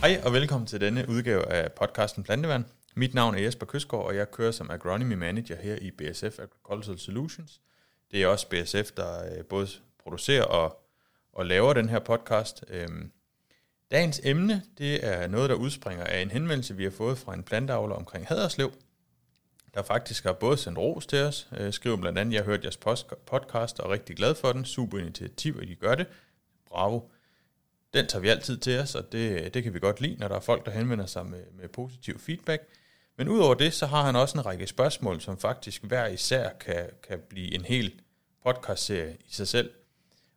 Hej og velkommen til denne udgave af podcasten Plantevand. Mit navn er Jesper Køsgaard, og jeg kører som Agronomy Manager her i BSF Agricultural Solutions. Det er også BSF, der øh, både producerer og, og laver den her podcast. Øhm, dagens emne, det er noget, der udspringer af en henvendelse, vi har fået fra en plantavler omkring Haderslev, der faktisk har både sendt ros til os, øh, skriver blandt andet, jeg har hørt jeres podcast og er rigtig glad for den, super initiativ, at I gør det. Bravo den tager vi altid til os, og det, det kan vi godt lide, når der er folk, der henvender sig med, med positiv feedback. Men udover det, så har han også en række spørgsmål, som faktisk hver især kan, kan blive en hel podcastserie i sig selv.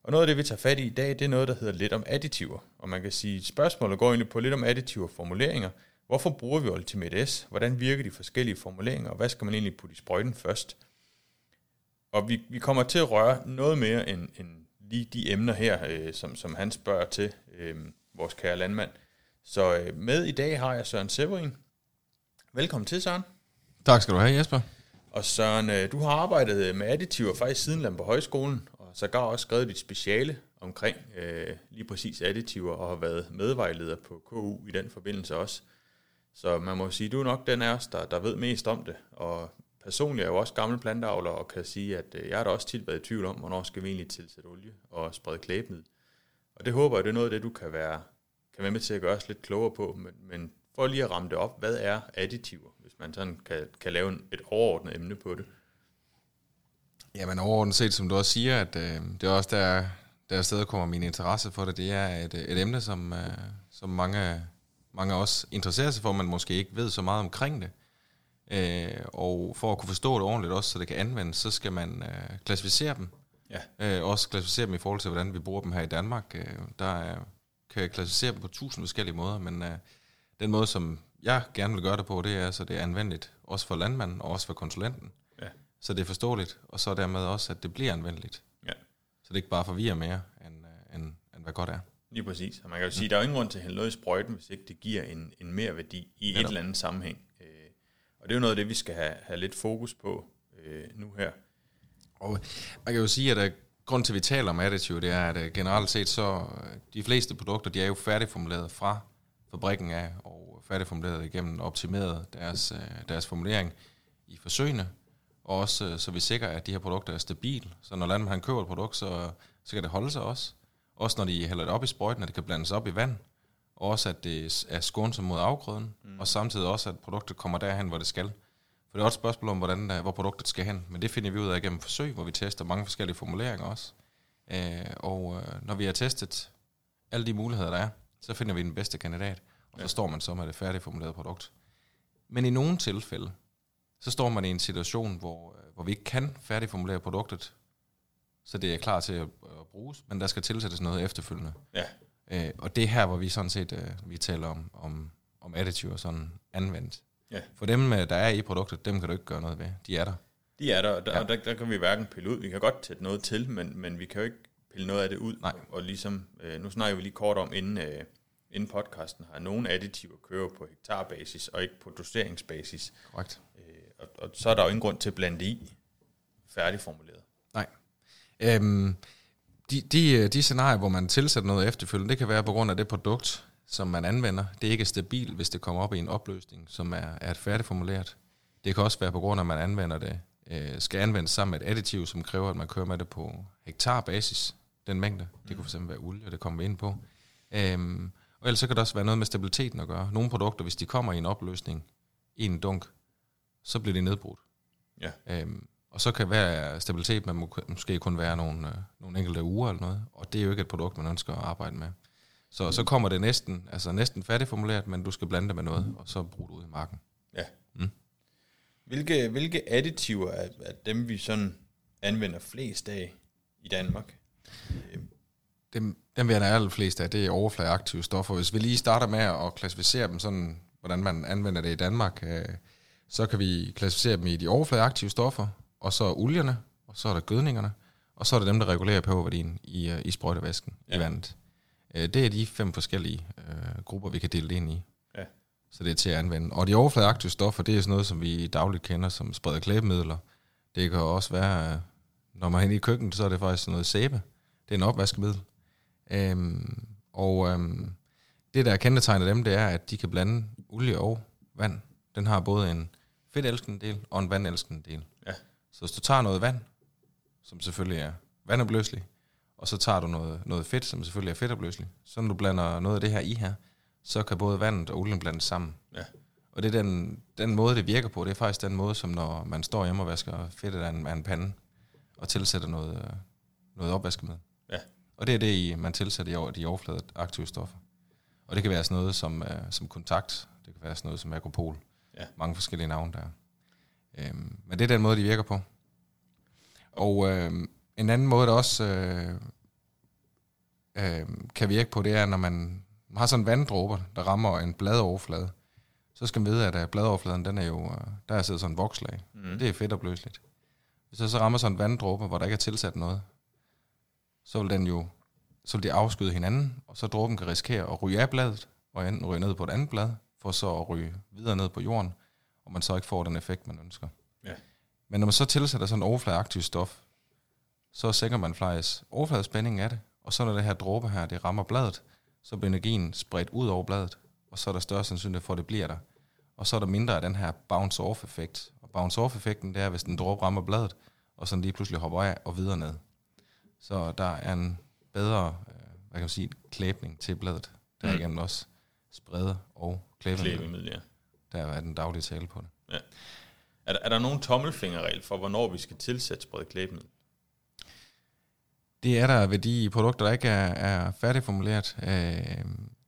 Og noget af det, vi tager fat i i dag, det er noget, der hedder lidt om additiver. Og man kan sige, at spørgsmålet går egentlig på lidt om additiver formuleringer. Hvorfor bruger vi Ultimate S? Hvordan virker de forskellige formuleringer? Og hvad skal man egentlig putte i sprøjten først? Og vi, vi kommer til at røre noget mere end, end lige de emner her, øh, som, som han spørger til, øh, vores kære landmand. Så øh, med i dag har jeg Søren Severin. Velkommen til, Søren. Tak skal du have, Jesper. Og Søren, øh, du har arbejdet med additiver faktisk siden på højskolen, og så gar også skrevet dit speciale omkring øh, lige præcis additiver, og har været medvejleder på KU i den forbindelse også. Så man må sige, du er nok den af os, der, der ved mest om det, og personligt er jeg jo også gammel planteavler og kan sige, at øh, jeg har da også tit været i tvivl om, hvornår skal vi egentlig tilsætte olie og sprede klæbemiddel. Og det håber jeg, det er noget af det, du kan være, kan være med til at gøre os lidt klogere på. Men, men for lige at ramme det op, hvad er additiver, hvis man sådan kan, kan lave et overordnet emne på det? Jamen overordnet set, som du også siger, at øh, det er også der, der stedet kommer min interesse for det, det er et, et emne, som, øh, som mange, mange også interesserer sig for, men måske ikke ved så meget omkring det. Øh, og for at kunne forstå det ordentligt også, så det kan anvendes, så skal man øh, klassificere dem. Ja. Øh, også klassificere dem i forhold til, hvordan vi bruger dem her i Danmark. Øh, der er, kan jeg klassificere dem på tusind forskellige måder, men øh, den måde, som jeg gerne vil gøre det på, det er, så det er anvendeligt, også for landmanden og også for konsulenten. Ja. Så det er forståeligt, og så dermed også, at det bliver anvendeligt. Ja. Så det ikke bare forvirrer mere, end, øh, end, end hvad godt er. Lige præcis. Og man kan jo sige, at der er ingen grund til at hælde noget i sprøjten, hvis ikke det giver en, en mere værdi i Netop. et eller andet sammenhæng. Og det er jo noget af det, vi skal have, have lidt fokus på øh, nu her. Og man kan jo sige, at øh, grund til, at vi taler om additive, det er, at øh, generelt set så, øh, de fleste produkter, de er jo færdigformuleret fra fabrikken af, og færdigformuleret igennem optimeret deres, deres formulering i forsøgene, og også så vi sikrer, at de her produkter er stabile. Så når landmanden køber et produkt, så, så kan det holde sig også. Også når de hælder det op i sprøjten, at det kan blandes op i vand, og også at det er skånsomt mod afgrøden, mm. og samtidig også, at produktet kommer derhen, hvor det skal. For det er også et spørgsmål om, hvordan, hvor produktet skal hen, men det finder vi ud af gennem forsøg, hvor vi tester mange forskellige formuleringer også. Øh, og øh, når vi har testet alle de muligheder, der er, så finder vi den bedste kandidat, og så står man så med det færdigformulerede produkt. Men i nogle tilfælde, så står man i en situation, hvor, øh, hvor vi ikke kan færdigformulere produktet, så det er klar til at, at bruges, men der skal tilsættes noget efterfølgende. Ja. Øh, og det er her, hvor vi sådan set øh, vi taler om, om, om additive sådan anvendt. Ja. For dem, øh, der er i produktet, dem kan du ikke gøre noget ved. De er der. De er der, og der, ja. der, der kan vi hverken pille ud. Vi kan godt tage noget til, men, men vi kan jo ikke pille noget af det ud. Nej. Og ligesom, øh, nu snakker vi lige kort om, inden, øh, inden podcasten har nogle additiver kører på hektarbasis, og ikke på doseringsbasis. Korrekt. Øh, og, og så er der jo ingen grund til at blande i færdigformuleret. Nej. Øhm, de, de, øh, de scenarier, hvor man tilsætter noget efterfølgende, det kan være på grund af det produkt, som man anvender. Det er ikke stabilt, hvis det kommer op i en opløsning, som er, er færdigformuleret. Det kan også være på grund af, at man anvender det, øh, skal anvendes sammen med et additiv, som kræver, at man kører med det på hektarbasis, den mængde. Det kunne fx være olie, det kommer vi ind på. Øhm, og ellers så kan det også være noget med stabiliteten at gøre. Nogle produkter, hvis de kommer i en opløsning i en dunk, så bliver de nedbrudt. Ja. Øhm, og så kan være stabilitet, men måske kun være nogle, øh, nogle enkelte uger eller noget. Og det er jo ikke et produkt, man ønsker at arbejde med. Så, mm. så kommer det næsten, altså næsten færdigformuleret, men du skal blande det med noget, mm. og så bruge det ud i marken. Ja. Mm. Hvilke, hvilke additiver er, er dem, vi sådan anvender flest af i Danmark? Dem, dem vi anvender flest af, det er overfladeaktive stoffer. Hvis vi lige starter med at klassificere dem sådan, hvordan man anvender det i Danmark, øh, så kan vi klassificere dem i de overfladeaktive stoffer, og så olierne, og så er der gødningerne, og så er der dem, der regulerer pH-værdien i, øh, i sprøjtevæsken ja. i vandet. Øh, det er de fem forskellige øh, grupper, vi kan dele ind i. Ja. Så det er til at anvende. Og de overfladeaktive stoffer, det er sådan noget, som vi dagligt kender som spreder klæbemidler. Det kan også være, øh, når man er inde i køkkenet, så er det faktisk noget sæbe. Det er en opvaskemiddel. Øhm, og øhm, det, der kendetegner dem, det er, at de kan blande olie og vand. Den har både en fedtelskende del og en vandelskende del. Ja. Så hvis du tager noget vand, som selvfølgelig er vandopløseligt, og så tager du noget, noget fedt, som selvfølgelig er fedtopløseligt, så når du blander noget af det her i her, så kan både vandet og olien blandes sammen. Ja. Og det er den, den måde, det virker på, det er faktisk den måde, som når man står hjemme og vasker fedtet af en, af en pande, og tilsætter noget, noget opvaskemiddel. Ja. Og det er det, i- man tilsætter i over- de overflade aktive stoffer. Og det kan være sådan noget som, øh, som kontakt, det kan være sådan noget som akropol, Ja. mange forskellige navne der. Øhm, men det er den måde, de virker på. Og øh, en anden måde, der også øh, øh, kan virke på, det er, når man har sådan en vanddråber, der rammer en bladoverflade, så skal man vide, at øh, bladoverfladen, den er jo, øh, der er siddet sådan en vokslag. Mm. Det er fedt opløseligt. Hvis der så rammer sådan en vanddråbe, hvor der ikke er tilsat noget, så vil den jo så vil de afskyde hinanden, og så dråben kan risikere at ryge af bladet, og enten ryge ned på et andet blad, for så at ryge videre ned på jorden, og man så ikke får den effekt, man ønsker. Ja. Men når man så tilsætter sådan en overfladeaktiv stof, så sænker man faktisk overfladespændingen af det, og så når det her dråbe her, det rammer bladet, så bliver energien spredt ud over bladet, og så er der større sandsynlighed for, at det bliver der. Og så er der mindre af den her bounce-off-effekt. Og bounce-off-effekten, det er, hvis den dråbe rammer bladet, og så lige pludselig hopper af og videre ned. Så der er en bedre, øh, hvad kan man sige, klæbning til bladet. Derigennem også sprede og klæbning. Klæbemiddel, ja. Der er den daglige tale på det. Er der, er der nogen tommelfingerregel for, hvornår vi skal tilsætte spredt klæbemiddel? Det er der ved de produkter, der ikke er, er færdigformuleret. Øh,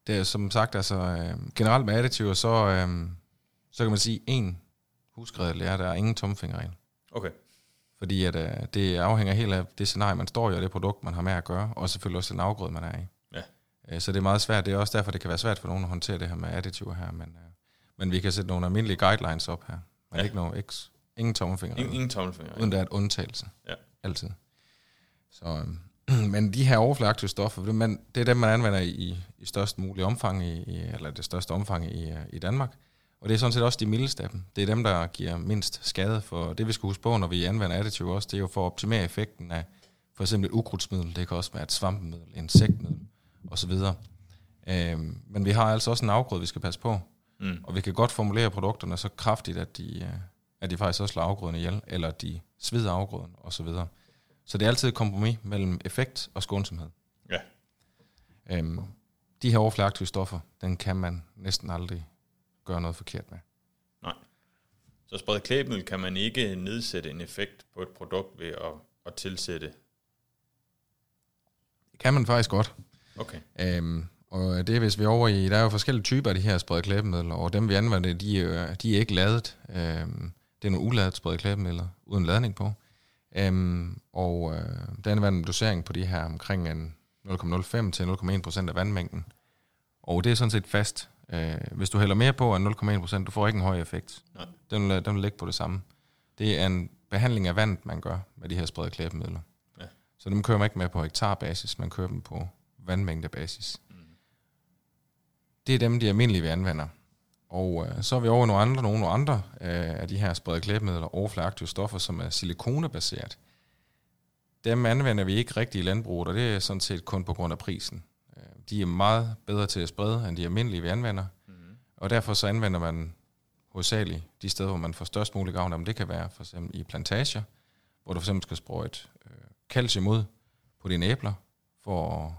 det er som sagt, altså øh, generelt med additiver, så, øh, så kan man sige, en husregel er, der er ingen tomfingerregel. Okay. Fordi at, øh, det afhænger helt af det scenarie, man står i, og det produkt, man har med at gøre, og selvfølgelig også den afgrøde, man er i. Ja. Øh, så det er meget svært. Det er også derfor, det kan være svært for nogen at håndtere det her med additiver her. Men, øh, men vi kan sætte nogle almindelige guidelines op her. Men Ja. ikke nogen, ikke, ingen tommelfinger. Ingen, ingen tommelfinger. Uden der er et undtagelse. Ja. Altid. Så, øhm, men de her overfladeaktive stoffer, det, man, det er dem, man anvender i, i størst mulig omfang, i, i, eller det største omfang i, i Danmark. Og det er sådan set også de mildeste af dem. Det er dem, der giver mindst skade. For det, vi skal huske på, når vi anvender additiv også, det er jo for at optimere effekten af for eksempel et ukrudtsmiddel. Det kan også være et svampemiddel, insektmiddel osv. Øhm, men vi har altså også en afgrøde, vi skal passe på. Mm. Og vi kan godt formulere produkterne så kraftigt, at de, øh, at de faktisk også slår afgrøden ihjel, eller de svider afgrøden osv. Så, videre. så det er altid et kompromis mellem effekt og skånsomhed. Ja. Øhm, de her overfladeaktive stoffer, den kan man næsten aldrig gøre noget forkert med. Så spredt klæbemiddel kan man ikke nedsætte en effekt på et produkt ved at, at tilsætte. Det kan man faktisk godt. Okay. Øhm, og det er, hvis vi er over i, der er jo forskellige typer af de her spredt klæbemidler, og dem vi anvender, de er, jo- de er ikke ladet. Øhm, det er nogle uladet spredt klæbemidler, uden ladning på. Øhm, og øh, der anvender en dosering på de her omkring en 0,05 til 0,1 procent af vandmængden. Og det er sådan set fast. Øh, hvis du hælder mere på end 0,1 procent, du får ikke en høj effekt. Nej. Den vil, den vil ligge på det samme. Det er en behandling af vandet, man gør med de her spredte klæbemidler. Ja. Så dem kører man ikke med på hektarbasis, man kører dem på vandmængdebasis. Det er dem, de almindelige, vi anvender. Og øh, så er vi over nogle andre, nogle andre øh, af de her spredte klæbemidler, overfladeaktive stoffer, som er silikonebaseret. Dem anvender vi ikke rigtig i landbruget, og det er sådan set kun på grund af prisen. Øh, De er meget bedre til at sprede, end de almindelige, vi anvender. Mm. Og derfor så anvender man hovedsageligt de steder, hvor man får størst mulig gavn af dem. Det kan være for eksempel i plantager, hvor du for eksempel skal sprøjte øh, calcium ud på dine æbler, for,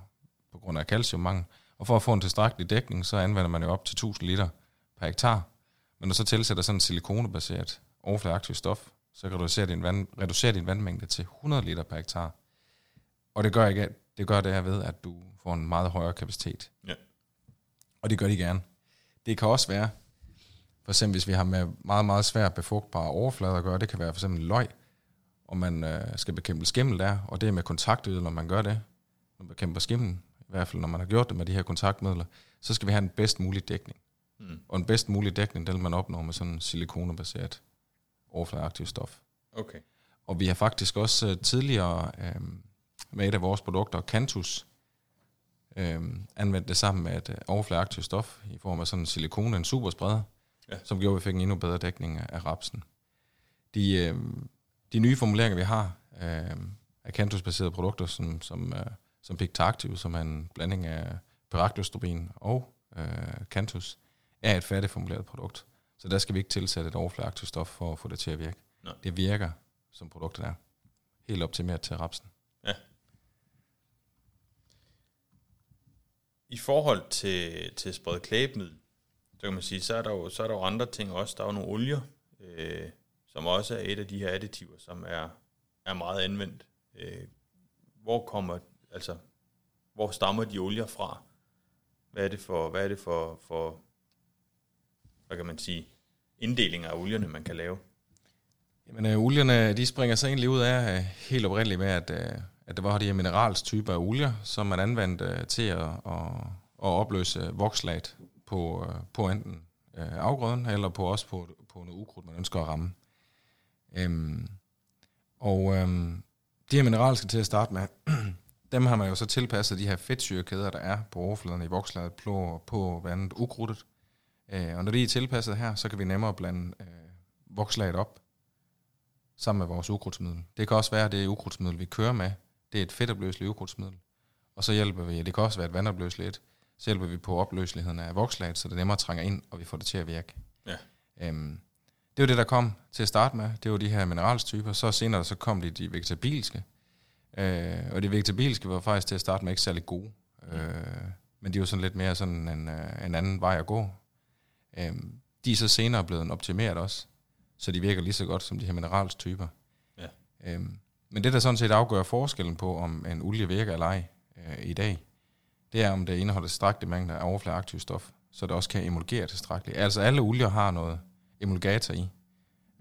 på grund af calciummangel. Og for at få en tilstrækkelig dækning, så anvender man jo op til 1000 liter per hektar. Men når du så tilsætter sådan en silikonebaseret overfladeaktiv stof, så kan du reducere din, vand, reducere din vandmængde til 100 liter per hektar. Og det gør, ikke, det gør det her ved, at du får en meget højere kapacitet. Ja. Og det gør de gerne. Det kan også være, for eksempel hvis vi har med meget, meget svært befrugtbare overflader at gøre, det kan være for eksempel løg, og man øh, skal bekæmpe skimmel der, og det er med kontaktydel, når man gør det, når man bekæmper skimmel, i hvert fald når man har gjort det med de her kontaktmidler, så skal vi have den bedst mulige dækning. Mm. Og en bedst mulig dækning, den man opnå med sådan en silikonebaseret overfladeaktiv stof. Okay. Og vi har faktisk også øh, tidligere øh, med et af vores produkter, Cantus, øh, anvendt det sammen med et øh, overfladeaktivt stof i form af sådan en silikone, en superspreder, Ja. som gjorde, at vi fik en endnu bedre dækning af, af rapsen. De, øh, de nye formuleringer, vi har øh, af Cantus-baserede produkter, som, som, øh, som Pictactiv, som er en blanding af Peraklostobin og øh, Cantus, er et færdigformuleret produkt. Så der skal vi ikke tilsætte et overfladeaktivt stof for at få det til at virke. Nej. Det virker, som produktet er. Helt optimeret til rapsen. I forhold til, til spredt klæbemiddel, så kan man sige, så er der jo, så er der jo andre ting også. Der er jo nogle olier, øh, som også er et af de her additiver, som er, er meget anvendt. Øh, hvor kommer, altså, hvor stammer de olier fra? Hvad er det for, hvad er det for, for hvad kan man sige, inddelinger af olierne, man kan lave? Jamen, øh, olierne, de springer så egentlig ud af øh, helt oprindeligt med, at, øh, at der var de her mineralstyper af olier, som man anvendte øh, til at, at, at opløse vokslaget på, øh, på enten øh, afgrøden, eller på også på, på noget ukrudt, man ønsker at ramme. Øhm, og øhm, de her mineraler til at starte med, dem har man jo så tilpasset de her fedtsyrekæder, der er på overfladen i vokslaget på, på blandt andet ukrudtet. Øh, og når de er tilpasset her, så kan vi nemmere blande øh, vokslaget op sammen med vores ukrudtsmiddel. Det kan også være, at det ukrudtsmiddel, vi kører med, det er et fedtopløseligt ukrudtsmiddel. Og så hjælper vi, det kan også være et vandopløseligt, så hjælper vi på opløseligheden af vokslaget, så det nemmere trænger ind, og vi får det til at virke. Ja. Øhm, det var det, der kom til at starte med. Det var de her mineralstyper. Så senere så kom de, de vegetabilske. Øh, og de vegetabilske var faktisk til at starte med ikke særlig gode. Øh, men de var sådan lidt mere sådan en, øh, en anden vej at gå. Øh, de er så senere blevet optimeret også, så de virker lige så godt som de her mineralstyper. Ja. Øh, men det, der sådan set afgør forskellen på, om en olie virker eller ej øh, i dag, det er, om det indeholder tilstrækkelige mængder af overfladeaktiv stof, så det også kan emulgere tilstrækkeligt. Altså alle olier har noget emulgator i,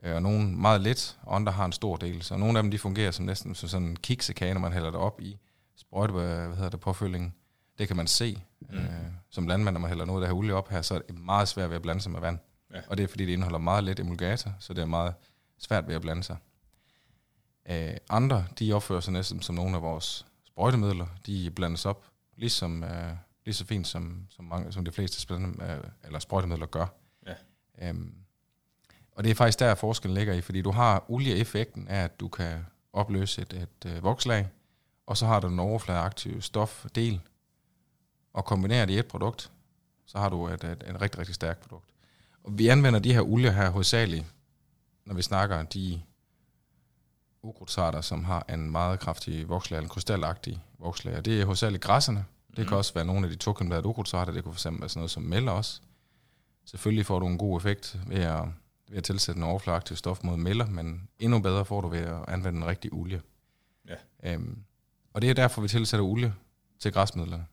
og nogle meget lidt, og andre har en stor del. Så nogle af dem de fungerer som næsten som sådan en kiksekage, når man hælder det op i sprøjte, hvad hedder det, påfølgingen. Det kan man se mm. øh, som landmand, når man hælder noget af det her olie op her, så er det meget svært ved at blande sig med vand. Ja. Og det er fordi, det indeholder meget let emulgator, så det er meget svært ved at blande sig. Øh, andre, de opfører sig næsten som nogle af vores sprøjtemidler. De blandes op ligesom, øh, lige så fint, som, som, mange, som de fleste spændende, øh, eller sprøjtemidler gør. Ja. Øhm, og det er faktisk der, forskellen ligger i, fordi du har olieeffekten af, at du kan opløse et, et øh, vokslag, og så har du den overfladeaktive stofdel, og kombinerer det i et produkt, så har du et, et, et rigtig, rigtig stærkt produkt. Og vi anvender de her olier her hovedsageligt, når vi snakker de ukrudtsarter, som har en meget kraftig vokslag, en krystalagtig vokslag. Det er hovedsageligt græsserne. Det Mhm. kan også være nogle af de tokembladede ukrudtsarter. Det kunne fx være sådan noget som melder også. Selvfølgelig får du en god effekt ved at, ved at tilsætte en overfladeaktiv stof mod melder, men endnu bedre får du ved at anvende en rigtig olie. Ja. Øhm, og det er derfor, vi tilsætter olie til græsmidlerne.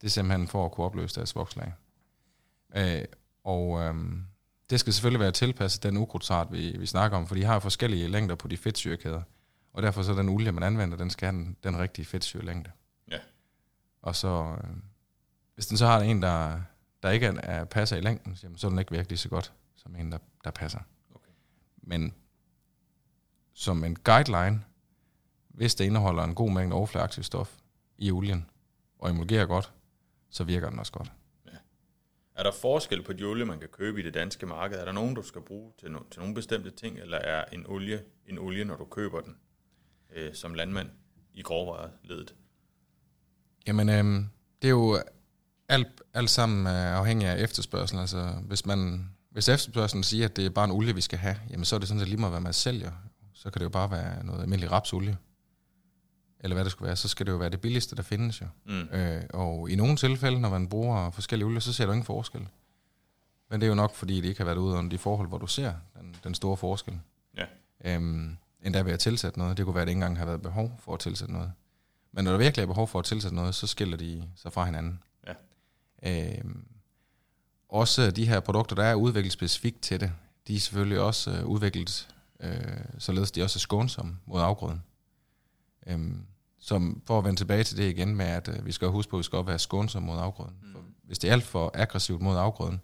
Det er simpelthen for at kunne opløse deres vokslag. Øh, og øhm, det skal selvfølgelig være tilpasset den ukrudtsart, vi, vi snakker om, for de har forskellige længder på de fedtsyrekæder. Og derfor så den olie, man anvender, den skal have den, den rigtige fedtsyrelængde. Ja. Og så, øh, hvis den så har en, der, der ikke er, er, passer i længden, så er den ikke virkelig så godt, som en, der, der passer. Okay. Men som en guideline, hvis det indeholder en god mængde overfladeaktiv stof i olien, og emulgerer godt, så virker den også godt. Er der forskel på de olie, man kan købe i det danske marked? Er der nogen, du skal bruge til, no- til nogle bestemte ting, eller er en olie en olie, når du køber den øh, som landmand i grovvareledet? Jamen, øhm, det er jo alt, alt sammen øh, afhængig af efterspørgselen. Altså, hvis, man, hvis efterspørgselen siger, at det er bare en olie, vi skal have, jamen så er det sådan set lige meget, hvad man sælger. Så kan det jo bare være noget almindelig rapsolie. Eller hvad det skulle være. Så skal det jo være det billigste, der findes jo. Mm. Øh, og i nogle tilfælde, når man bruger forskellige olier, så ser du ingen forskel. Men det er jo nok, fordi det ikke har været ude under de forhold, hvor du ser den, den store forskel. Ja. Øhm, endda ved at tilsætte noget. Det kunne være, at det ikke engang har været behov for at tilsætte noget. Men når der virkelig er behov for at tilsætte noget, så skiller de sig fra hinanden. Ja. Øhm, også de her produkter, der er udviklet specifikt til det, de er selvfølgelig også øh, udviklet, øh, således de også er skånsomme mod afgrøden. Øhm, som for at vende tilbage til det igen med, at øh, vi skal huske på, at vi skal være skånsomme mod afgrøden. Mm. For hvis det er alt for aggressivt mod afgrøden,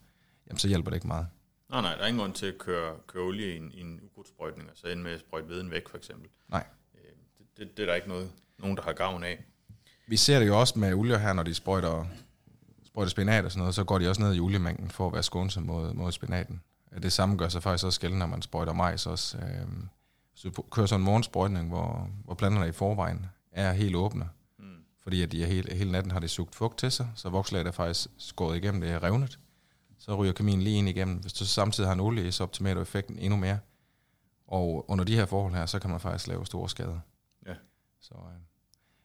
jamen så hjælper det ikke meget. Nej, nej, der er ingen grund til at køre, køre olie i en, i en ukrudtsprøjtning, og så ende med at sprøjte veden væk, for eksempel. Nej. Øh, det, det, det er der ikke noget, nogen, der har gavn af. Vi ser det jo også med olier her, når de sprøjter, sprøjter spinat og sådan noget, så går de også ned i oliemængden for at være skånsom mod, mod spinaten. Det samme gør sig faktisk også gældende, når man sprøjter majs også. Så du kører sådan en morgensprøjtning, hvor, hvor planterne i forvejen er helt åbne, Mm. fordi at de hele, hele natten har det sugt fugt til sig, så vokslaget er faktisk skåret igennem, det er revnet. Så ryger kemien lige ind igennem. Hvis du samtidig har en olie, så optimerer du effekten endnu mere. Og under de her forhold her, så kan man faktisk lave store skader. Ja. Så, øh.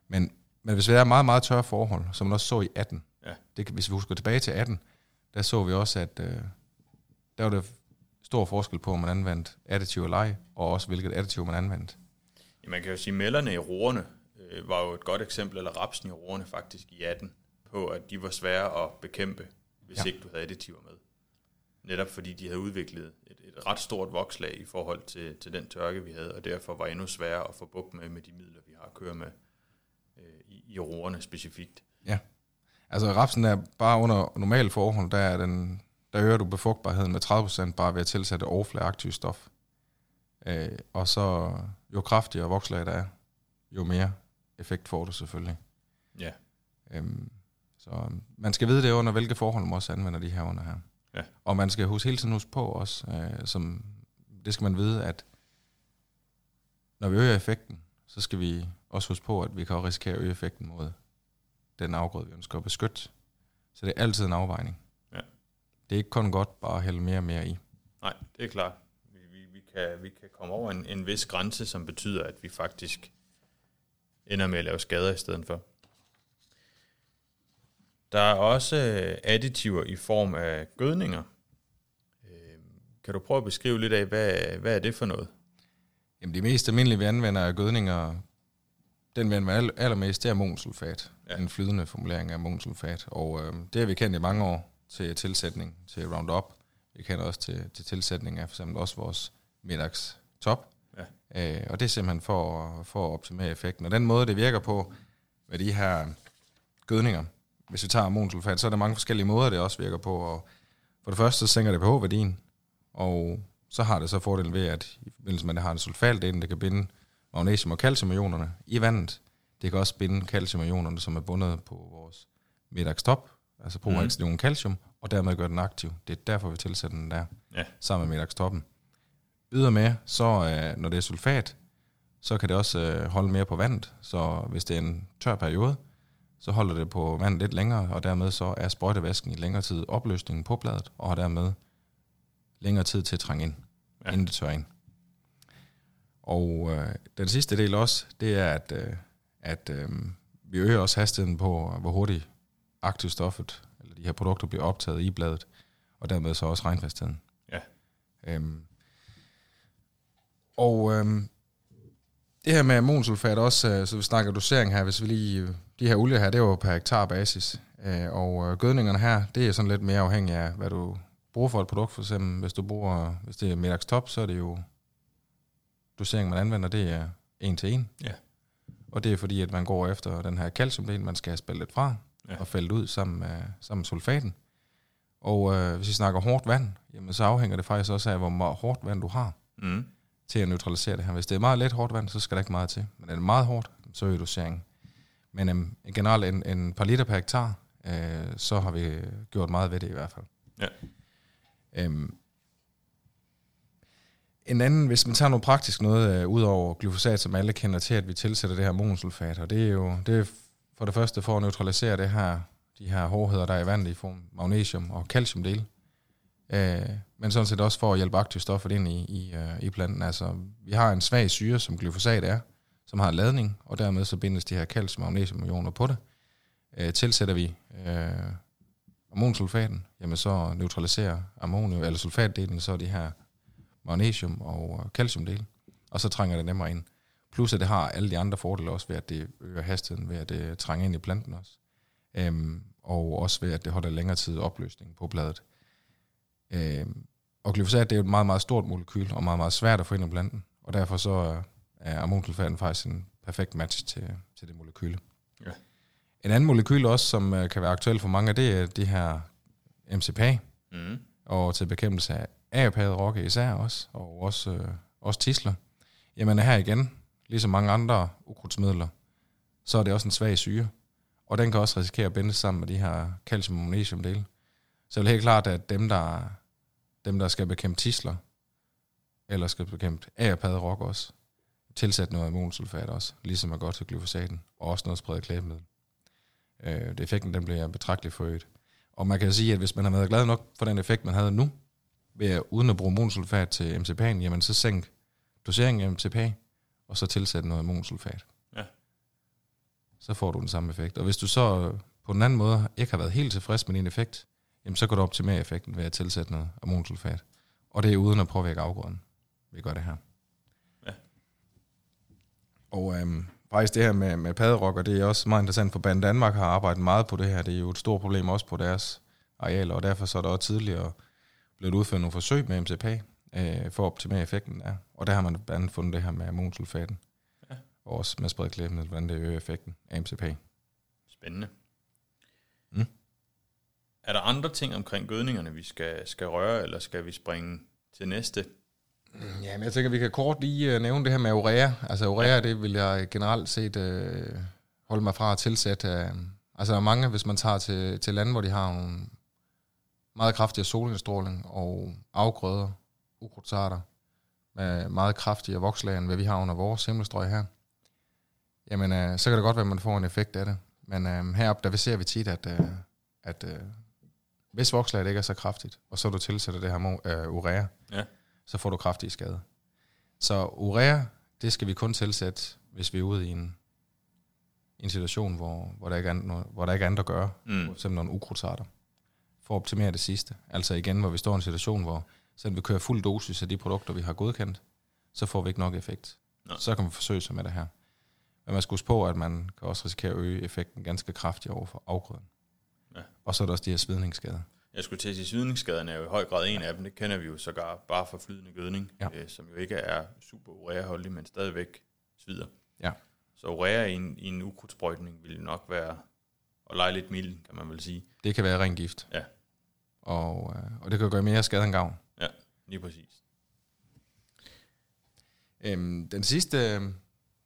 men, men hvis vi er meget, meget tørre forhold, som man også så i 18, Ja. det, hvis vi husker tilbage til 18, der så vi også, at øh, der var det stor forskel på, om man anvendte additiv eller ej, og også hvilket additiv man anvendte. Ja, man kan jo sige, at mællerne i roerne øh, var jo et godt eksempel, eller rapsen i roerne faktisk i 18, på at de var svære at bekæmpe, hvis Ja. ja. ikke du havde additiver med. Netop fordi de havde udviklet et, et ret stort vokslag i forhold til, til den tørke, vi havde, og derfor var endnu sværere at få bukt med, med de midler, vi har at køre med øh, i, i roerne specifikt. Altså rapsen er bare under normale forhold, der, er den, der øger du befugtbarheden med 30% bare ved at tilsætte overfladeaktivt stof. Øh, og så jo kraftigere vokslag der er, jo mere effekt får du selvfølgelig. Ja, Øhm, så øhm, man skal vide det under, hvilke forhold man også anvender de her under her. Ja. Og man skal huske hele tiden huske på også, øh, som, det skal man vide, at når vi øger effekten, så skal vi også huske på, at vi kan risikere at øge effekten mod den afgrøde, vi ønsker at beskytte. Så det er altid en afvejning. Ja. Det er ikke kun godt bare at hælde mere og mere i. nej, det er klart. Vi, vi, vi, kan, vi kan komme over en, en vis grænse, som betyder, at vi faktisk ender med at lave skader i stedet for. Der er også øh, additiver i form af gødninger. Øh, Kan du prøve at beskrive lidt af, hvad, hvad er det for noget? Jamen det mest almindelige, vi anvender af gødninger, den vi anvender aller- allermest, det er ammoniumsulfat. Ja. En flydende formulering af ammoniumsulfat. Og øh, det har vi kendt i mange år til tilsætning til Roundup. Vi kender også til, til tilsætning af for eksempel også vores middags top. Ja. Øh, og det er simpelthen for, for at optimere effekten. Og den måde, det virker på med de her gødninger, hvis vi tager ammoniumsulfat, så er der mange forskellige måder, det også virker på. Og for det første, så sænker det pH-værdien, og så har det så fordelen ved, at i forbindelse med, at det har en sulfaldel, det kan binde magnesium- og calciumionerne i vandet. Det kan også binde calciumionerne, som er bundet på vores middagstop, altså på Mhm. mm. calcium, og dermed gør den aktiv. Det er derfor, vi tilsætter den der, Ja. sammen med middagstoppen. Ydermere, så øh, når det er sulfat, så kan det også øh, holde mere på vandet. Så hvis det er en tør periode, så holder det på vandet lidt længere, og dermed så er sprøjtevæsken i længere tid opløsningen på bladet, og har dermed længere tid til at trænge ind, ja. inden det tør ind. Og øh, den sidste del også, det er, at, øh, at øh, vi øger også hastigheden på, hvor hurtigt aktivstoffet, eller de her produkter bliver optaget i bladet, og dermed så også regnfastheden. Ja. Øhm, og øhm, det her med ammoniumsulfat også, øh, så vi snakker dosering her, hvis vi lige, de her olier her, det er jo per hektar basis, øh, og øh, gødningerne her, det er sådan lidt mere afhængig af, hvad du bruger for et produkt, for eksempel hvis du bruger, hvis det er middagstop, så er det jo doseringen, man anvender, det er en til en. Ja. Og det er fordi, at man går efter den her calciumdel, man skal have spillet fra, Ja. og fældet ud sammen med, sammen med sulfaten. Og øh, hvis vi snakker hårdt vand, jamen så afhænger det faktisk også af, hvor meget hårdt vand du har Mm. til at neutralisere det her. Hvis det er meget let hårdt vand, så skal der ikke meget til. Men er det meget hårdt, så øger doseringen. Men øhm, generelt en, en par liter per hektar, øh, så har vi gjort meget ved det i hvert fald. Ja. Øhm, en anden, hvis man tager noget praktisk noget, øh, ud over glyfosat, som alle kender til, at vi tilsætter det her monosulfat, og det er jo det er for det første for at neutralisere det her, de her hårdheder, der er i vandet i form af magnesium og calciumdel. Øh, men sådan set også for at hjælpe aktivstoffet ind i, i, øh, i planten. Altså, vi har en svag syre, som glyfosat er, som har ladning, og dermed så bindes de her calcium- og magnesiumioner på det. Øh, tilsætter vi øh, ammoniumsulfaten, jamen så neutraliserer ammonium, eller sulfatdelen, så de her magnesium og øh, calciumdel, og så trænger det nemmere ind. Plus at det har alle de andre fordele også ved, at det øger hastigheden, ved at det trænger ind i planten også. Øhm, og også ved, at det holder længere tid opløsning på bladet. Øhm, og glyfosat det er jo et meget, meget stort molekyl, og meget, meget svært at få ind i planten. Og derfor så er- er ammoniumsulfaten faktisk en perfekt match til, til det molekyle. Ja. En anden molekyl også, som øh, kan være aktuel for mange, det er det her MCPA, Mm. og til bekæmpelse af agerpaderokke især også, og også, øh, også tisler. Jamen her igen, ligesom mange andre ukrudtsmidler, så er det også en svag syre, og den kan også risikere at binde sammen med de her calcium- og magnesiumdele. Så det er helt klart, at dem, der, dem, der skal bekæmpe tisler, eller skal bekæmpe agerpaderokke også, tilsæt noget ammoniumsulfat også, ligesom er godt til glyfosaten, og også noget spredt klæbemiddel. Øh, det effekten den bliver betragteligt forøget. Og man kan sige, at hvis man har været glad nok for den effekt, man havde nu, ved at, uden at bruge monosulfat til MCP'en, jamen så sænk doseringen af MCP, og så tilsæt noget monosulfat. Ja. Så får du den samme effekt. Og hvis du så på den anden måde ikke har været helt tilfreds med din effekt, jamen så kan du optimere effekten ved at tilsætte noget ammoniumsulfat. Og det er uden at påvirke afgrøden, vi gør det her. Ja. Og øhm, faktisk det her med, med padderokker, det er også meget interessant, for Band Danmark har arbejdet meget på det her. Det er jo et stort problem også på deres arealer, og derfor så er der også tidligere blevet udført nogle forsøg med MCP øh, for at optimere effekten der. Og der har man blandt andet fundet det her med ammoniumsulfaten. Ja. Og også med spredklæbende, hvordan det øger effekten af MCP. Spændende. Mm. Er der andre ting omkring gødningerne, vi skal, skal røre, eller skal vi springe til næste? Ja, men jeg tænker, vi kan kort lige uh, nævne det her med urea. Altså urea, ja. det vil jeg generelt set uh, holde mig fra at tilsætte. Uh, altså der er mange, hvis man tager til, til lande, hvor de har nogle meget kraftigere solindstråling og afgrøder, ukrudtsarter, med meget kraftigere vokslager, end hvad vi har under vores himmelstrøg her. Jamen, uh, så kan det godt være, at man får en effekt af det. Men uh, heroppe, der ser vi tit, at, uh, at uh, hvis vokslaget ikke er så kraftigt, og så du tilsætter det her uh, urea, Ja. så får du kraftige skader. Så urea, det skal vi kun tilsætte, hvis vi er ude i en, en situation, hvor, hvor, der ikke er, hvor der ikke er andet at gøre, Mm. eksempel nogle ukrudtsarter, for at optimere det sidste. Altså igen, hvor vi står i en situation, hvor selvom vi kører fuld dosis af de produkter, vi har godkendt, så får vi ikke nok effekt. Nå. Så kan man forsøge sig med det her. Men man skal huske på, at man kan også risikere at øge effekten ganske kraftigt over for afgrøden. Ja. Og så er der også de her svidningsskader. Jeg skulle til at sige, svidningsskaderne er jo i høj grad en af dem. Det kender vi jo sågar bare fra flydende gødning, Ja. øh, som jo ikke er super ureaholdig, men stadigvæk svider. Ja. Så urea i en, i en ukrudtsprøjtning ville nok være at lege lidt mild, kan man vel sige. Det kan være ren gift. Ja. Og, øh, og det kan gøre mere skade end gavn. Lige præcis. Øhm, den sidste,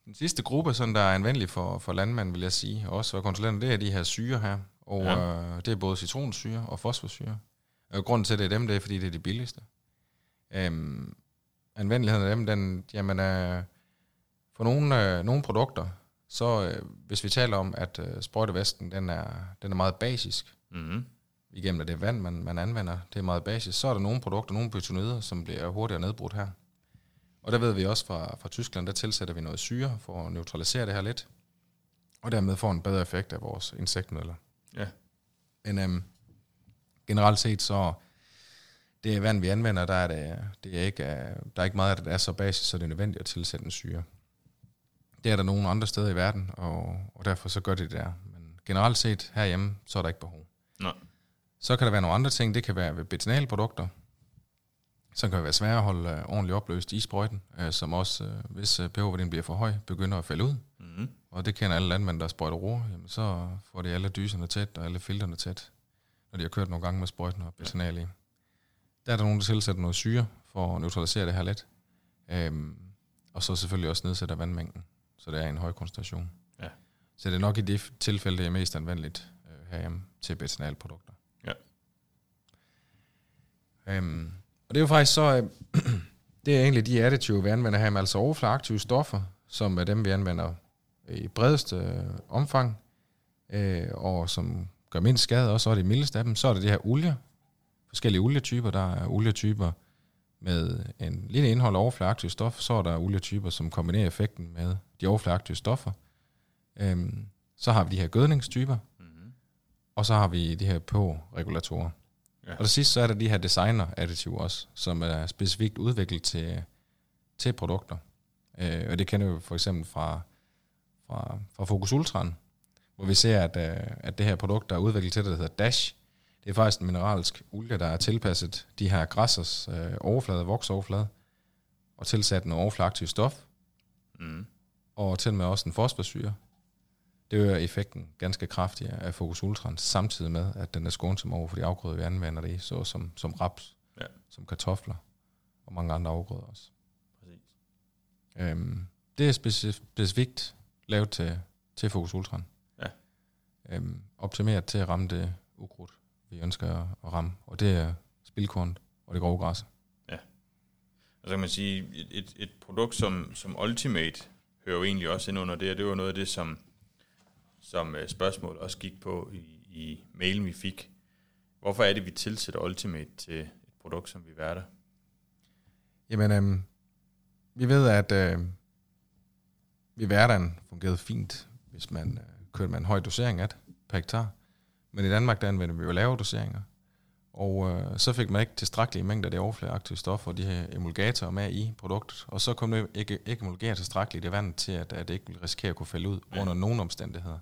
den sidste gruppe, sådan, der er anvendelig for, for landmænd, vil jeg sige, og også for konsulenter, det er de her syre her. Og Ja. ja. øh, det er både citronsyre og fosforsyre. Og grunden til, at det er dem, det er, fordi det er de billigste. Øhm, anvendeligheden af dem, den, jamen, øh, for nogle, øh, nogle produkter, så øh, hvis vi taler om, at øh, sprøjtevæsken, den er, den er meget basisk, Mm-hmm. Igennem det vand, man, man anvender, det er meget basisk, så er der nogle produkter, nogle bytonider, som bliver hurtigere nedbrudt her. Og der ved vi også fra, fra Tyskland, der tilsætter vi noget syre for at neutralisere det her lidt, og dermed får en bedre effekt af vores insektmidler. Ja. Men øhm, generelt set, så det vand, vi anvender, der er, det, det er ikke, øh, der er ikke meget af det, der er så basisk, så det er nødvendigt at tilsætte en syre. Det er der nogle andre steder i verden, og, og derfor så gør det det der. Men generelt set herhjemme, så er der ikke behov. Nej. Så kan der være nogle andre ting. Det kan være ved betinalprodukter, som kan være svære at holde øh, ordentligt opløst i sprøjten, øh, som også, øh, hvis øh, pH-værdien bliver for høj, begynder at falde ud. Mm-hmm. Og det kender alle landmænd, der sprøjter roer. Jamen, så får de alle dyserne tæt og alle filterne tæt, når de har kørt nogle gange med sprøjten og betinal i. Der er der nogen, der tilsætter noget syre for at neutralisere det her lidt. Øhm, og så selvfølgelig også nedsætter vandmængden, så det er en høj koncentration. Ja. Så det er nok i det tilfælde, det er mest anvendeligt øh, herhjemme til betinalprodukter. Øhm, og det er jo faktisk så, øh, det er egentlig de additive, vi anvender her, altså overfladeaktive stoffer, som er dem, vi anvender i bredeste øh, omfang, øh, og som gør mindst skade, og så er det mildeste af dem. Så er der de her olier, forskellige olietyper. Der er olietyper med en lille indhold af overfladeaktive stof, så er der olietyper, som kombinerer effekten med de overfladeaktive stoffer. Øhm, så har vi de her gødningstyper, Mm-hmm. og så har vi de her på-regulatorer. Ja. Og til sidst så er der de her designer-additiver også, som er specifikt udviklet til, til produkter. Øh, og det kender vi for eksempel fra, fra, fra Focus Ultran, hvor vi ser, at, øh, at det her produkt, der er udviklet til det, der hedder Dash, det er faktisk en mineralsk olie, der er tilpasset de her græssers øh, overflade, voksoverflade, og tilsat noget overfladeaktivt stof, Mm. og til og med også en fosforsyre. Det øger effekten ganske kraftigt af Focus Ultran, samtidig med, at den er skånsom over for de afgrøder, vi anvender det i, så som, som raps, Ja. som kartofler og mange andre afgrøder også. Præcis. Øhm, det er specif- specifikt lavet til, til Focus Ultran. Ja. Øhm, optimeret til at ramme det ukrudt, vi ønsker at, ramme, og det er spildkorn og det grove græs. Og så kan man sige, et, et, et produkt som, som Ultimate hører jo egentlig også ind under det, og det var noget af det, som, som øh, spørgsmål også gik på i, i mailen, vi fik. Hvorfor er det, vi tilsætter Ultimate til et produkt som Viverda? Jamen, øhm, vi ved, at øh, Viverdaen fungerede fint, hvis man øh, kørte med en høj dosering af det per hektar. Men i Danmark, der anvender vi jo lave doseringer. Og øh, så fik man ikke tilstrækkelige mængder af de overfladeaktive stoffer, de her emulgatorer med i produktet. Og så kom det ikke, ikke emulgere tilstrækkeligt i vandet til, at, at det ikke ville risikere at kunne falde ud ja. under nogen omstændigheder.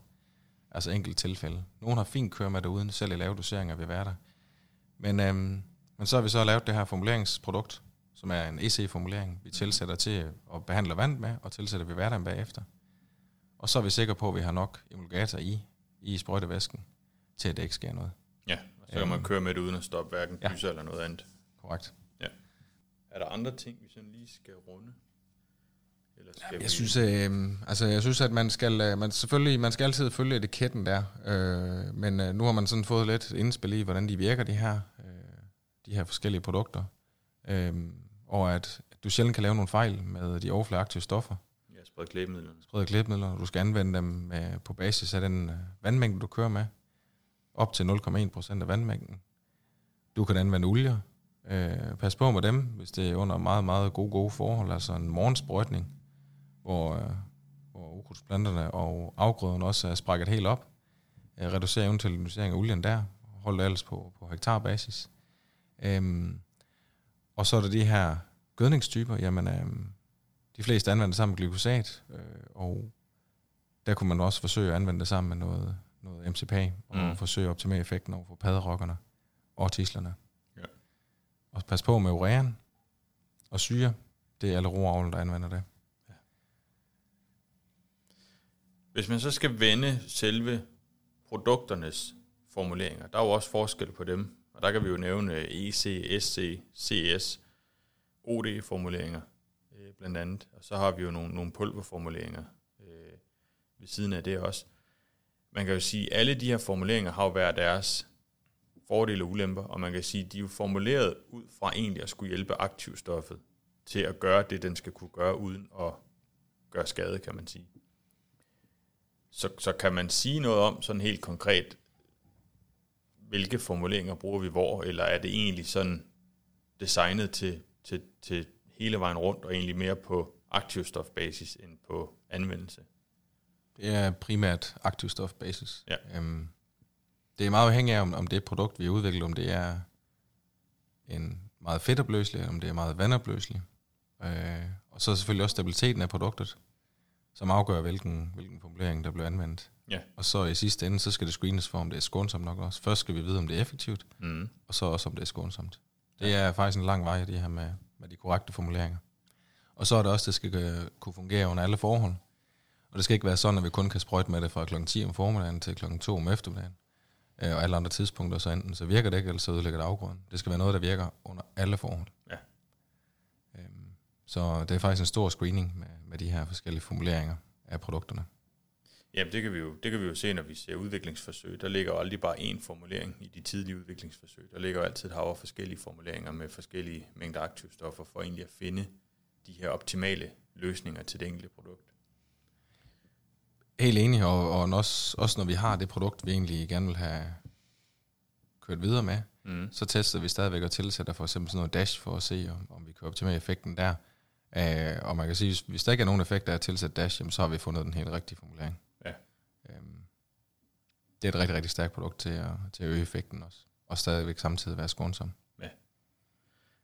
Altså enkelt tilfælde. Nogle har fint kørt med det uden, selv i lave doseringer vil være der. Men, øhm, men så har vi så lavet det her formuleringsprodukt, som er en EC-formulering, vi tilsætter til at behandle vand med, og tilsætter vi hverdagen bagefter. Og så er vi sikre på, at vi har nok emulgator i, i sprøjtevæsken, til at det ikke sker noget. Ja, og så kan man køre med det uden at stoppe hverken ja. eller noget andet. Korrekt. Ja. Er der andre ting, vi sådan lige skal runde? Eller skal jeg vi... synes, øh, altså jeg synes, at man skal, øh, man selvfølgelig, man skal altid følge etiketten der, øh, men øh, nu har man sådan fået lidt indspil i, hvordan de virker, de her, øh, de her forskellige produkter, øh, og at du sjældent kan lave nogle fejl med de overfladeaktive stoffer. Ja, sprede klæbemidler. Sprede klæbemidler. Du skal anvende dem med, på basis af den øh, vandmængde, du kører med, op til 0,1% af vandmængden. Du kan anvende olier. Øh, pas på med dem, hvis det er under meget, meget gode, gode forhold, altså en morgensprøjtning hvor, øh, hvor ukrudtsplanterne og afgrøderne også er sprækket helt op. Øh, reducere eventuelt inducering af olien der, holde det ellers på, på hektarbasis. Øhm, og så er der de her gødningstyper, jamen øhm, de fleste anvender sammen med glyfosat, øh, og der kunne man også forsøge at anvende det sammen med noget, noget MCP, og mm. forsøge at optimere effekten over for padderokkerne og tislerne. Ja. Og pas på med urean og syre, det er alle roavler, der anvender det. Hvis man så skal vende selve produkternes formuleringer, der er jo også forskel på dem, og der kan vi jo nævne EC, SC, CS, OD-formuleringer øh, blandt andet, og så har vi jo nogle, nogle pulverformuleringer øh, ved siden af det også. Man kan jo sige, at alle de her formuleringer har jo hver deres fordele og ulemper, og man kan sige, at de er jo formuleret ud fra egentlig at skulle hjælpe aktivstoffet til at gøre det, den skal kunne gøre, uden at gøre skade, kan man sige. Så, så kan man sige noget om sådan helt konkret, hvilke formuleringer bruger vi hvor, eller er det egentlig sådan designet til, til, til hele vejen rundt, og egentlig mere på aktivstofbasis end på anvendelse? Det er primært aktivstofbasis. Ja. Øhm, det er meget afhængigt af, om, om det produkt, vi har udviklet, om det er en meget fedtopløselig, om det er meget vandopløselig. Øh, og så selvfølgelig også stabiliteten af produktet som afgør, hvilken, hvilken formulering, der bliver anvendt. Ja. Og så i sidste ende, så skal det screenes for, om det er skånsomt nok også. Først skal vi vide, om det er effektivt, mm. og så også, om det er skånsomt. Det ja. er faktisk en lang vej, det her med, med de korrekte formuleringer. Og så er det også, det skal kunne fungere under alle forhold. Og det skal ikke være sådan, at vi kun kan sprøjte med det fra kl. 10 om formiddagen til kl. 2 om eftermiddagen. Øh, og alle andre tidspunkter, så enten så virker det ikke, eller så ødelægger det afgrøden. Det skal være noget, der virker under alle forhold. Ja. Så det er faktisk en stor screening med, med de her forskellige formuleringer af produkterne. Jamen, det kan, vi jo, det kan vi jo se, når vi ser udviklingsforsøg. Der ligger jo aldrig bare én formulering i de tidlige udviklingsforsøg. Der ligger jo altid et hav forskellige formuleringer med forskellige mængder aktivstoffer for egentlig at finde de her optimale løsninger til det enkelte produkt. Helt enig, og, og også, også når vi har det produkt, vi egentlig gerne vil have kørt videre med, mm. så tester vi stadigvæk og tilsætter for eksempel sådan noget dash for at se, om, om vi kan optimere effekten der. Uh, og man kan sige, hvis der ikke er nogen effekt af at tilsætte dash, jamen, så har vi fundet den helt rigtige formulering. Ja. Um, det er et rigtig, rigtig stærkt produkt til at, til at øge effekten også. Og stadigvæk samtidig være skånsom. Ja.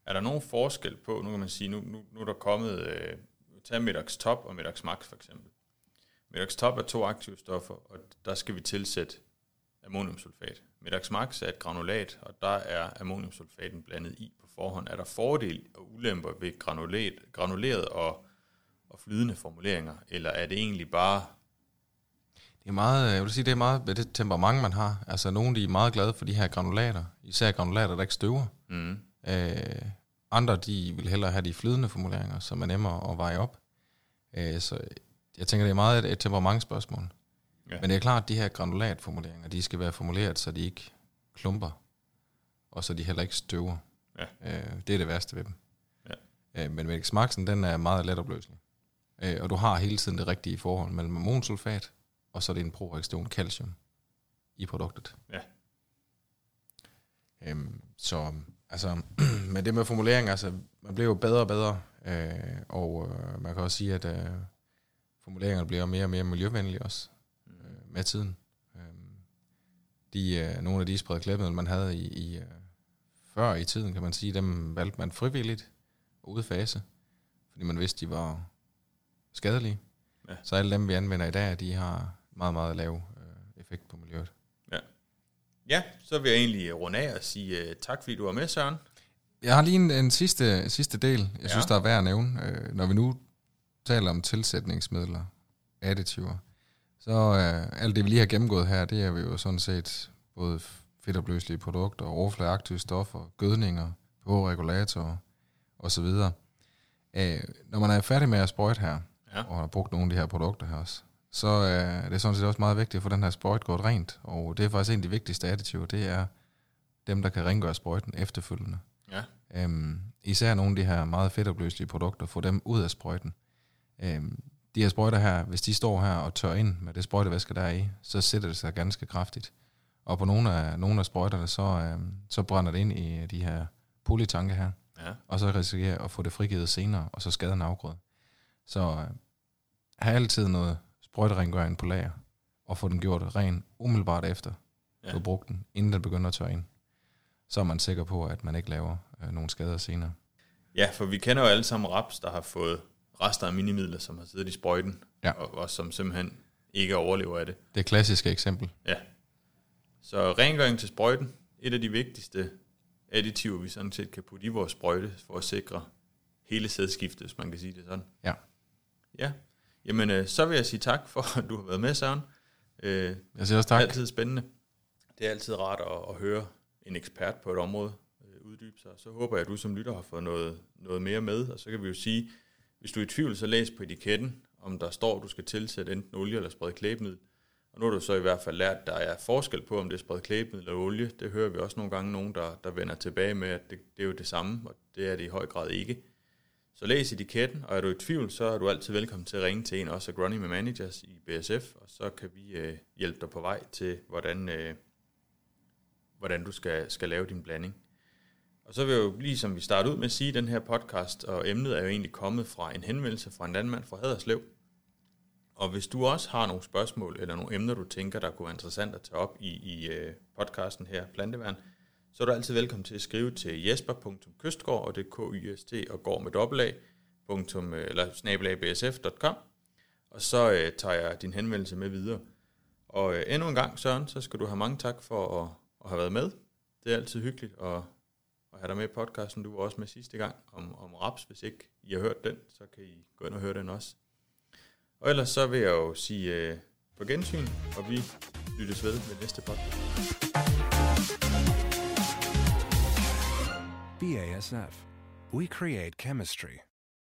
Er der nogen forskel på, nu kan man sige, nu, nu, nu er der kommet, uh, tag Medax Top og Medax Max for eksempel. Medax Top er to aktive stoffer, og der skal vi tilsætte ammoniumsulfat. Medax Max er et granulat, og der er ammoniumsulfaten blandet i på forhånd. Er der fordel og ulemper ved granulat, granuleret og, og flydende formuleringer, eller er det egentlig bare... Det er meget, jeg vil sige, det er meget det temperament, man har. Altså, nogle de er meget glade for de her granulater, især granulater, der ikke støver. Mm. Øh, andre, de vil hellere have de flydende formuleringer, som er nemmere at veje op. Øh, så jeg tænker, det er meget et, et temperamentsspørgsmål. Ja. Men det er klart, at de her granulatformuleringer, de skal være formuleret, så de ikke klumper, og så de heller ikke støver. Ja. Øh, det er det værste ved dem. Ja. Øh, men Medix Maxen, den er meget let opløselig. Øh, og du har hele tiden det rigtige forhold mellem ammonsulfat og så er det en proreaktion calcium i produktet. Ja. Øhm, så altså, med det med formulering, altså, man bliver jo bedre og bedre, øh, og øh, man kan også sige, at øh, formuleringerne bliver mere og mere miljøvenlige også med tiden. Øh, de, øh, nogle af de spredt klæbemidler, man havde i, i øh, før i tiden, kan man sige, dem valgte man frivilligt og udfase, fordi man vidste, de var skadelige. Ja. Så alle dem, vi anvender i dag, de har meget, meget lav øh, effekt på miljøet. Ja, så vil jeg egentlig runde af og sige uh, tak, fordi du var med, Søren. Jeg har lige en, en sidste, sidste del, jeg Ja. synes, der er værd at nævne. Øh, når vi nu taler om tilsætningsmidler, additiver, så øh, alt det, vi lige har gennemgået her, det er vi jo sådan set både fedtopløselige produkter, overfladeaktive stoffer, gødninger, pH-regulatorer osv. Øh, når man er færdig med at sprøjte her, Ja. og har brugt nogle af de her produkter her også, så øh, er det sådan set også meget vigtigt at få den her sprøjt gjort rent. Og det er faktisk en af de vigtigste additiver, det er dem, der kan rengøre sprøjten efterfølgende. Ja. Øhm, især nogle af de her meget fedtopløselige produkter, få dem ud af sprøjten. Øhm, de her sprøjter her, hvis de står her og tør ind med det sprøjtevæske, der er i, så sætter det sig ganske kraftigt. Og på nogle af, nogle af sprøjterne, så, øhm, så brænder det ind i de her polytanke her, Ja. og så risikerer at få det frigivet senere, og så skader en afgrøde. Så øh, have altid noget sprøjterengøring på lager, og få den gjort ren umiddelbart efter, Ja. du har brugt den, inden den begynder at tørre ind. Så er man sikker på, at man ikke laver øh, nogle skader senere. ja, for vi kender jo alle sammen raps, der har fået rester af minimidler, som har siddet i sprøjten, Ja. og, og som simpelthen ikke overlever af det. Det klassiske eksempel. Ja. Så rengøring til sprøjten, et af de vigtigste additiver, vi sådan set kan putte i vores sprøjte, for at sikre hele sædskiftet, hvis man kan sige det sådan. Ja. Ja. Jamen, øh, så vil jeg sige tak for, at du har været med, Søren. Øh, Jeg siger også Det er tak. altid spændende. Det er altid rart at, at høre en ekspert på et område øh, uddybe sig. Så håber jeg, at du som lytter har fået noget, noget mere med. Og så kan vi jo sige, hvis du er i tvivl, så læs på etiketten, om der står, at du skal tilsætte enten olie eller spredt klæbemiddel. Og nu har du så i hvert fald lært, at der er forskel på, om det er spredt klæbemiddel eller olie. Det hører vi også nogle gange nogen, der, der vender tilbage med, at det, det er jo det samme, og det er det i høj grad ikke. Så læs etiketten, og er du i tvivl, så er du altid velkommen til at ringe til en af os agronomy managers i BSF, og så kan vi øh, hjælpe dig på vej til, hvordan, øh, hvordan du skal, skal lave din blanding. Og så vil jeg jo lige som vi starter ud med at sige, at den her podcast og emnet er jo egentlig kommet fra en henvendelse fra en landmand fra Haderslev. Og hvis du også har nogle spørgsmål eller nogle emner, du tænker, der kunne være interessant at tage op i, i øh, podcasten her, Planteværn, så er du altid velkommen til at skrive til jesper.kystgård, og det er k y s t og går med dobbelt punktum, øh, eller snabelagbsf.com, og så øh, tager jeg din henvendelse med videre. Og øh, endnu en gang, Søren, så skal du have mange tak for at, at have været med. Det er altid hyggeligt at, at have dig med i podcasten. Du var også med sidste gang om, om raps. Hvis ikke I har hørt den, så kan I gå ind og høre den også. Og ellers så vil jeg jo sige øh, på gensyn, og vi lyttes ved med næste podcast. BASF. We create chemistry.